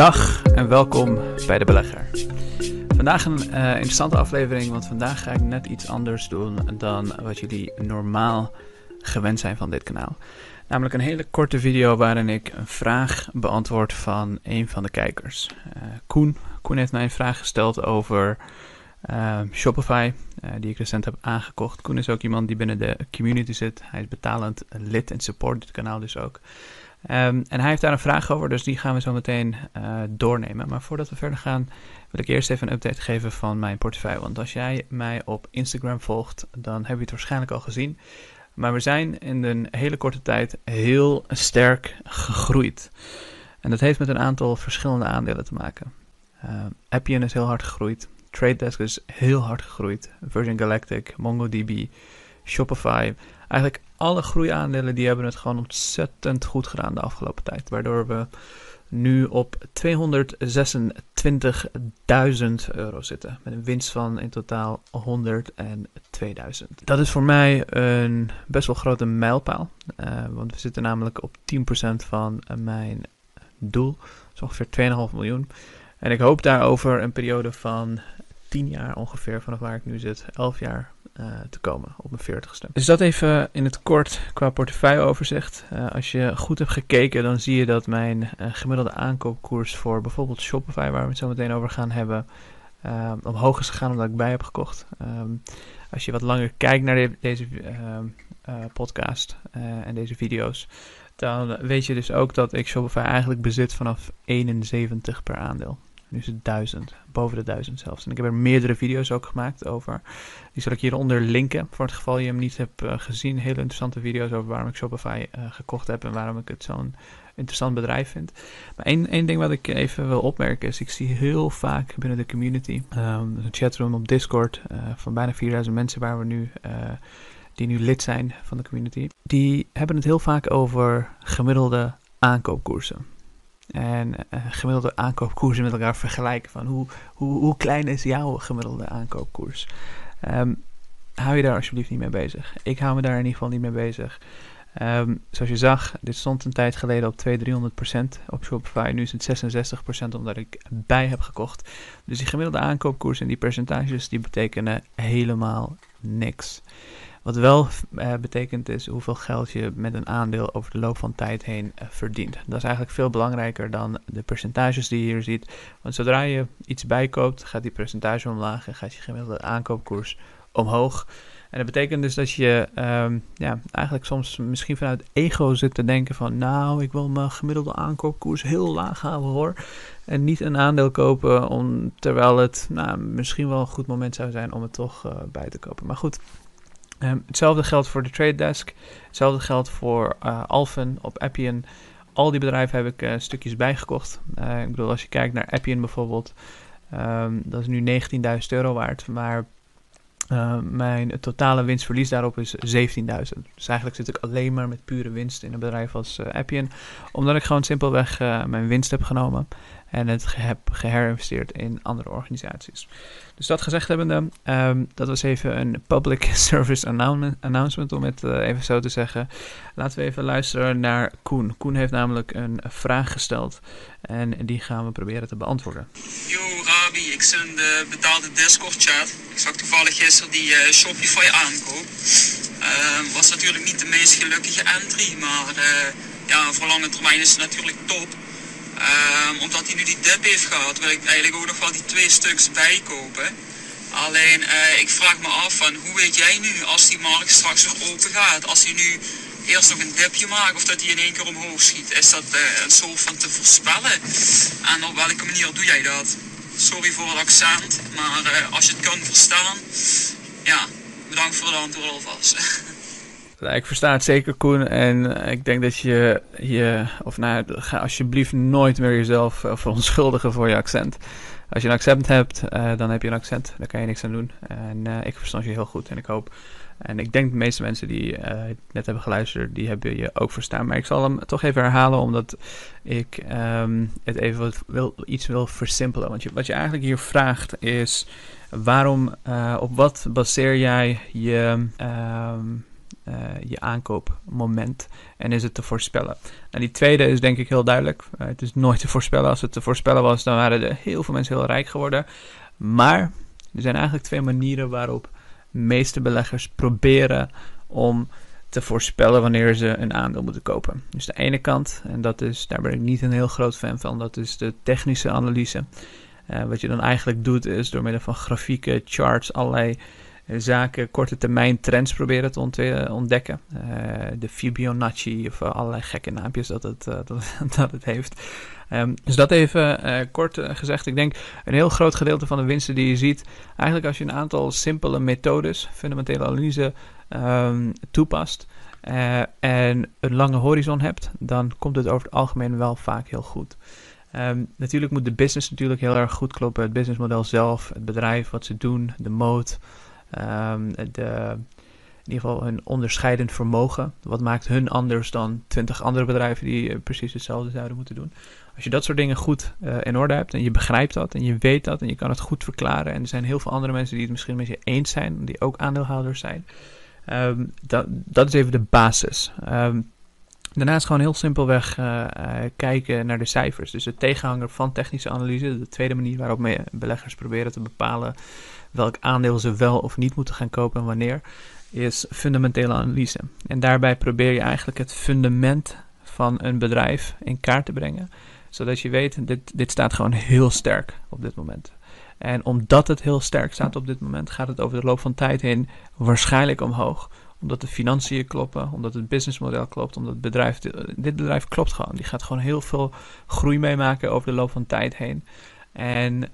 Dag en welkom bij de Belegger. Vandaag een eh, interessante aflevering, want vandaag ga ik net iets anders doen dan wat jullie normaal gewend zijn van dit kanaal. Namelijk een hele korte video waarin ik een vraag beantwoord van een van de kijkers. Uh, Koen. Koen heeft mij een vraag gesteld over uh, Shopify, die ik recent heb aangekocht. Koen is ook iemand die binnen de community zit. Hij is betalend lid en support dit kanaal dus ook. Um, en hij heeft daar een vraag over, dus die gaan we zo meteen uh, doornemen. Maar voordat we verder gaan, wil ik eerst even een update geven van mijn portefeuille. Want als jij mij op Instagram volgt, dan heb je het waarschijnlijk al gezien. Maar we zijn in een hele korte tijd heel sterk gegroeid. En dat heeft met een aantal verschillende aandelen te maken. Uh, Appian is heel hard gegroeid. Trade Desk is heel hard gegroeid. Virgin Galactic, MongoDB, Shopify. Eigenlijk alle groeiaandelen die hebben het gewoon ontzettend goed gedaan de afgelopen tijd. Waardoor we nu op 226.000 euro zitten. Met een winst van in totaal 102.000. Dat is voor mij een best wel grote mijlpaal. Uh, want we zitten namelijk op 10% van mijn doel. Dat is ongeveer 2,5 miljoen. En ik hoop daarover een periode van 10 jaar ongeveer, vanaf waar ik nu zit, 11 jaar te komen op mijn 40ste. Dus dat even in het kort qua portefeuilleoverzicht. Uh, als je goed hebt gekeken, dan zie je dat mijn uh, gemiddelde aankoopkoers voor bijvoorbeeld Shopify, waar we het zo meteen over gaan hebben, omhoog is gegaan omdat ik bij heb gekocht. Um, als je wat langer kijkt naar de, deze podcast en deze video's, dan weet je dus ook dat ik Shopify eigenlijk bezit vanaf 71 per aandeel. Nu is het 1000, boven de 1000 zelfs. En ik heb er meerdere video's ook gemaakt over. Die zal ik hieronder linken, voor het geval je hem niet hebt uh, gezien. Hele interessante video's over waarom ik Shopify uh, gekocht heb en waarom ik het zo'n interessant bedrijf vind. Maar één, één ding wat ik even wil opmerken is, ik zie heel vaak binnen de community, um, een chatroom op Discord uh, van bijna 4000 mensen waar we nu die nu lid zijn van de community, die hebben het heel vaak over gemiddelde aankoopkoersen. En uh, gemiddelde aankoopkoersen met elkaar vergelijken. Van hoe, hoe, hoe klein is jouw gemiddelde aankoopkoers? Um, hou je daar alsjeblieft niet mee bezig. Ik hou me daar in ieder geval niet mee bezig. Um, zoals je zag, dit stond een tijd geleden op 200-300% op Shopify. Nu is het 66% omdat ik bij heb gekocht. Dus die gemiddelde aankoopkoers en die percentages die betekenen helemaal niks. Wat wel uh, betekent is hoeveel geld je met een aandeel over de loop van tijd heen uh, verdient. Dat is eigenlijk veel belangrijker dan de percentages die je hier ziet. Want zodra je iets bijkoopt, gaat die percentage omlaag en gaat je gemiddelde aankoopkoers omhoog. En dat betekent dus dat je um, ja, eigenlijk soms misschien vanuit ego zit te denken van... nou, ik wil mijn gemiddelde aankoopkoers heel laag houden hoor. En niet een aandeel kopen om, terwijl het nou, misschien wel een goed moment zou zijn om het toch uh, bij te kopen. Maar goed, Um, hetzelfde geldt voor de Trade Desk. Hetzelfde geldt voor uh, Alphen op Appian. Al die bedrijven heb ik uh, stukjes bijgekocht. Uh, ik bedoel, als je kijkt naar Appian bijvoorbeeld, um, dat is nu 19.000 euro waard. Maar mijn totale winstverlies daarop is 17.000. Dus eigenlijk zit ik alleen maar met pure winst in een bedrijf als Appian. Omdat ik gewoon simpelweg mijn winst heb genomen en het heb geherinvesteerd in andere organisaties. Dus dat gezegd hebbende, um, dat was even een public service announcement om het even zo te zeggen. Laten we even luisteren naar Koen. Koen heeft namelijk een vraag gesteld en die gaan we proberen te beantwoorden. Ik in de betaalde Discord chat. Ik zag toevallig gisteren die uh, Shopify aankoop. Uh, was natuurlijk niet de meest gelukkige entry, maar uh, ja, voor lange termijn is het natuurlijk top. Um, omdat hij nu die dip heeft gehad, wil ik eigenlijk ook nog wel die twee stuks bijkopen. Alleen, ik vraag me af van, hoe weet jij nu als die markt straks weer open gaat? Als hij nu eerst nog een dipje maakt of dat hij in één keer omhoog schiet? Is dat uh, een soort van te voorspellen? En op welke manier doe jij dat? Sorry voor het accent, maar uh, als je het kan verstaan, ja, bedankt voor het antwoord alvast. Ik versta het zeker, Koen. En ik denk dat je je, of nou, ga alsjeblieft nooit meer jezelf verontschuldigen voor je accent. Als je een accent hebt, uh, dan heb je een accent. Daar kan je niks aan doen. En ik verstand je heel goed. En ik hoop, en ik denk de meeste mensen die net hebben geluisterd, die hebben je ook verstaan. Maar ik zal hem toch even herhalen, omdat ik um, het even wat wil, iets wil versimpelen. Want je, wat je eigenlijk hier vraagt is, waarom, op wat baseer jij je... Um, uh, je aankoopmoment en is het te voorspellen. Nou, die tweede is denk ik heel duidelijk. Uh, het is nooit te voorspellen. Als het te voorspellen was, dan waren er heel veel mensen heel rijk geworden. Maar er zijn eigenlijk twee manieren waarop meeste beleggers proberen om te voorspellen wanneer ze een aandeel moeten kopen. Dus de ene kant, en dat is, daar ben ik niet een heel groot fan van, dat is de technische analyse. Uh, wat je dan eigenlijk doet is door middel van grafieken, charts, allerlei zaken, korte termijn trends proberen te ont ontdekken. Uh, de Fibonacci of allerlei gekke naampjes dat het, dat, dat het heeft. Um, dus dat even kort gezegd. Ik denk een heel groot gedeelte van de winsten die je ziet, eigenlijk als je een aantal simpele methodes, fundamentele analyse, um, toepast en een lange horizon hebt, dan komt het over het algemeen wel vaak heel goed. Um, natuurlijk moet de business natuurlijk heel erg goed kloppen. Het businessmodel zelf, het bedrijf, wat ze doen, de mode, um, de, in ieder geval hun onderscheidend vermogen. Wat maakt hun anders dan twintig andere bedrijven die uh, precies hetzelfde zouden moeten doen. Als je dat soort dingen goed uh, in orde hebt en je begrijpt dat en je weet dat en je kan het goed verklaren. En er zijn heel veel andere mensen die het misschien met je eens zijn, die ook aandeelhouders zijn. Um, dat, dat is even de basis. Um, Daarnaast gewoon heel simpelweg uh, uh, kijken naar de cijfers. Dus de tegenhanger van technische analyse, de tweede manier waarop beleggers proberen te bepalen welk aandeel ze wel of niet moeten gaan kopen en wanneer, is fundamentele analyse. En daarbij probeer je eigenlijk het fundament van een bedrijf in kaart te brengen, zodat je weet, dit, dit staat gewoon heel sterk op dit moment. En omdat het heel sterk staat op dit moment, gaat het over de loop van tijd heen waarschijnlijk omhoog omdat de financiën kloppen, omdat het businessmodel klopt, omdat het bedrijf, dit bedrijf klopt gewoon. Die gaat gewoon heel veel groei meemaken over de loop van tijd heen. En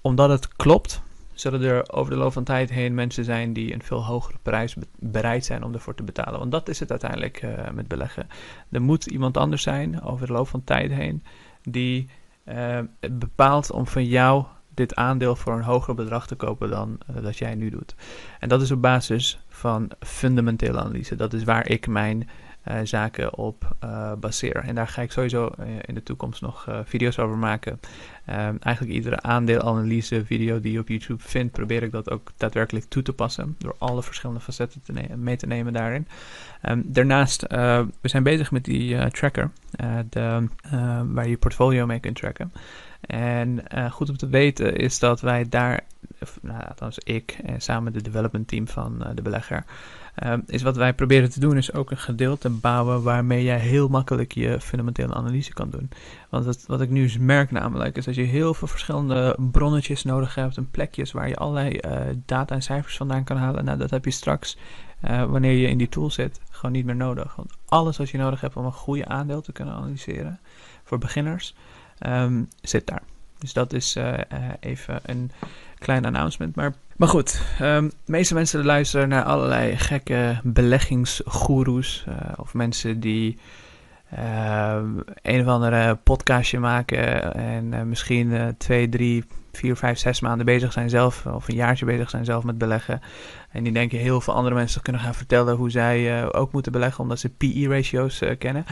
omdat het klopt, zullen er over de loop van tijd heen mensen zijn die een veel hogere prijs bereid zijn om ervoor te betalen. Want dat is het uiteindelijk uh, met beleggen. Er moet iemand anders zijn over de loop van tijd heen die uh, bepaalt om van jou dit aandeel voor een hoger bedrag te kopen dan uh, dat jij nu doet. En dat is op basis van fundamentele analyse. Dat is waar ik mijn uh, zaken op uh, baseer. En daar ga ik sowieso in de toekomst nog video's over maken. Um, eigenlijk iedere aandeelanalyse video die je op YouTube vindt, probeer ik dat ook daadwerkelijk toe te passen. Door alle verschillende facetten te mee te nemen daarin. Um, daarnaast, we zijn bezig met die tracker, de, waar je portfolio mee kunt tracken. En uh, goed om te weten is dat wij daar, of, nou, althans ik en samen met het development team van uh, de belegger, is wat wij proberen te doen, is ook een gedeelte bouwen waarmee jij heel makkelijk je fundamentele analyse kan doen. Want wat ik nu merk namelijk, is dat je heel veel verschillende bronnetjes nodig hebt en plekjes waar je allerlei data en cijfers vandaan kan halen. Nou, dat heb je straks, wanneer je in die tool zit, gewoon niet meer nodig. Want alles wat je nodig hebt om een goede aandeel te kunnen analyseren, voor beginners, um, zit daar. Dus dat is uh, uh, even een klein announcement. Maar, maar goed, um, de meeste mensen luisteren naar allerlei gekke beleggingsgoeroes. Uh, of mensen die een of andere podcastje maken en misschien twee, drie, vier, vijf, zes maanden bezig zijn zelf, of een jaartje bezig zijn zelf met beleggen. En die denken heel veel andere mensen kunnen gaan vertellen hoe zij ook moeten beleggen, omdat ze PE-ratio's kennen.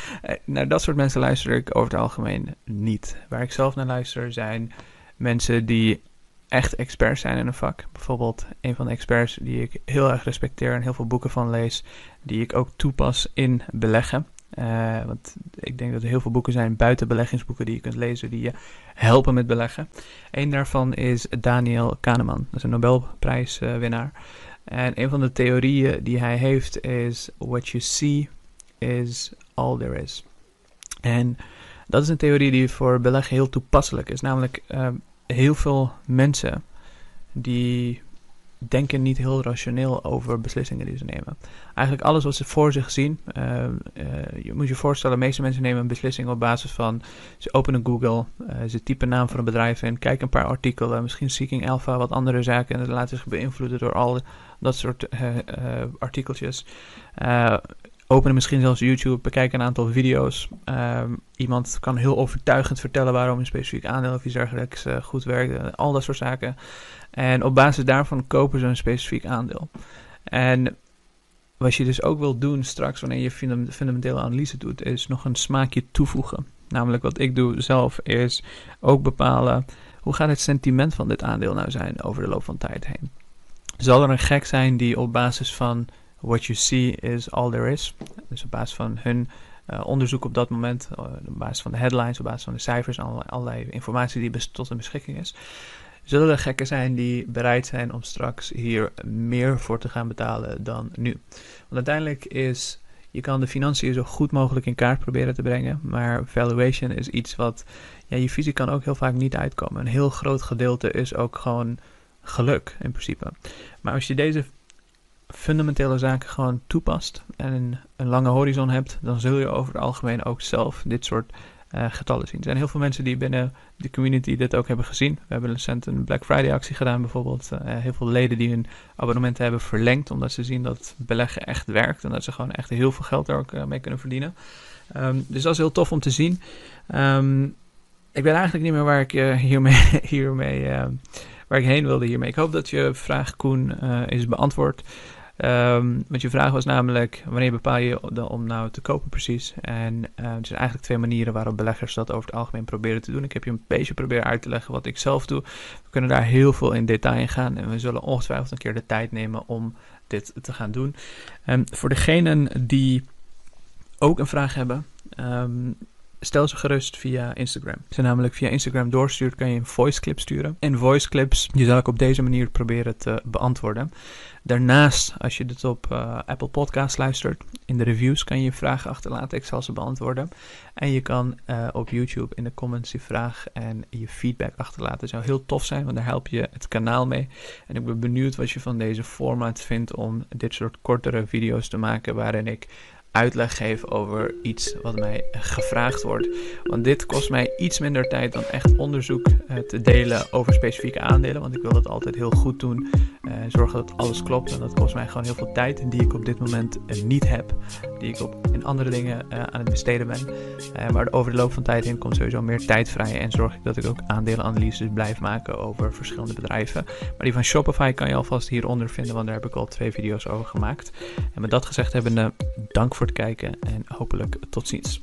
naar dat soort mensen luister ik over het algemeen niet. Waar ik zelf naar luister zijn mensen die echt experts zijn in een vak. Bijvoorbeeld een van de experts die ik heel erg respecteer en heel veel boeken van lees, die ik ook toepas in beleggen. Uh, want ik denk dat er heel veel boeken zijn buiten beleggingsboeken die je kunt lezen die je helpen met beleggen. Een daarvan is Daniel Kahneman, dat is een Nobelprijswinnaar. en een van de theorieën die hij heeft is: What you see is all there is. En dat is een theorie die voor beleggen heel toepasselijk is. Namelijk, uh, heel veel mensen die denken niet heel rationeel over beslissingen die ze nemen. Eigenlijk alles wat ze voor zich zien. Uh, uh, je moet je voorstellen, de meeste mensen nemen een beslissing op basis van... ze openen Google, uh, ze typen naam van een bedrijf in... kijken een paar artikelen, misschien Seeking Alpha, wat andere zaken... en dat laten zich beïnvloeden door al dat soort artikeltjes openen misschien zelfs YouTube, bekijken een aantal video's. Um, iemand kan heel overtuigend vertellen waarom een specifiek aandeel of iets dergelijks uh, goed werkt. al dat soort zaken. En op basis daarvan kopen ze een specifiek aandeel. En wat je dus ook wil doen straks wanneer je fundamentele analyse doet, is nog een smaakje toevoegen. Namelijk wat ik doe zelf is ook bepalen hoe gaat het sentiment van dit aandeel nou zijn over de loop van tijd heen. Zal er een gek zijn die op basis van what you see is all there is. Dus op basis van hun uh, onderzoek op dat moment, uh, op basis van de headlines, op basis van de cijfers, allerlei, allerlei informatie die tot hun beschikking is, zullen er gekken zijn die bereid zijn om straks hier meer voor te gaan betalen dan nu. Want uiteindelijk is, je kan de financiën zo goed mogelijk in kaart proberen te brengen, maar valuation is iets wat, ja, je visie kan ook heel vaak niet uitkomen. Een heel groot gedeelte is ook gewoon geluk in principe. Maar als je deze fundamentele zaken gewoon toepast en een, lange horizon hebt, dan zul je over het algemeen ook zelf dit soort uh, getallen zien. Er zijn heel veel mensen die binnen de community dit ook hebben gezien. We hebben recent een Black Friday actie gedaan bijvoorbeeld. Uh, heel veel leden die hun abonnementen hebben verlengd omdat ze zien dat beleggen echt werkt en dat ze gewoon echt heel veel geld er ook uh, mee kunnen verdienen. Um, dus dat is heel tof om te zien. Um, ik weet eigenlijk niet meer waar ik hiermee, hiermee waar ik heen wilde hiermee. Ik hoop dat je vraag, Koen, is beantwoord. Um, want je vraag was namelijk, wanneer bepaal je om nou te kopen precies? En uh, er zijn eigenlijk twee manieren waarop beleggers dat over het algemeen proberen te doen. Ik heb je een beetje proberen uit te leggen wat ik zelf doe. We kunnen daar heel veel in detail in gaan en we zullen ongetwijfeld een keer de tijd nemen om dit te gaan doen. Um, voor degenen die ook een vraag hebben, um, stel ze gerust via Instagram. Als je namelijk via Instagram doorstuurt, kan je een voice clip sturen. En voice clips, die zal ik op deze manier proberen te beantwoorden. Daarnaast, als je dit op uh, Apple Podcasts luistert, in de reviews kan je je vragen achterlaten. Ik zal ze beantwoorden. En je kan uh, op YouTube in de comments je vraag en je feedback achterlaten. Dat zou heel tof zijn, want daar help je het kanaal mee. En ik ben benieuwd wat je van deze format vindt om dit soort kortere video's te maken waarin ik uitleg geef over iets wat mij gevraagd wordt. Want dit kost mij iets minder tijd dan echt onderzoek uh, te delen over specifieke aandelen. Want ik wil dat altijd heel goed doen. Uh, zorgen dat alles klopt. En dat kost mij gewoon heel veel tijd die ik op dit moment niet heb. Die ik op, in andere dingen aan het besteden ben. maar over de loop van tijd heen komt sowieso meer tijd vrij. En zorg ik dat ik ook aandelenanalyses blijf maken over verschillende bedrijven. Maar die van Shopify kan je alvast hieronder vinden. Want daar heb ik al twee video's over gemaakt. En met dat gezegd hebbende, dank kijken en hopelijk tot ziens.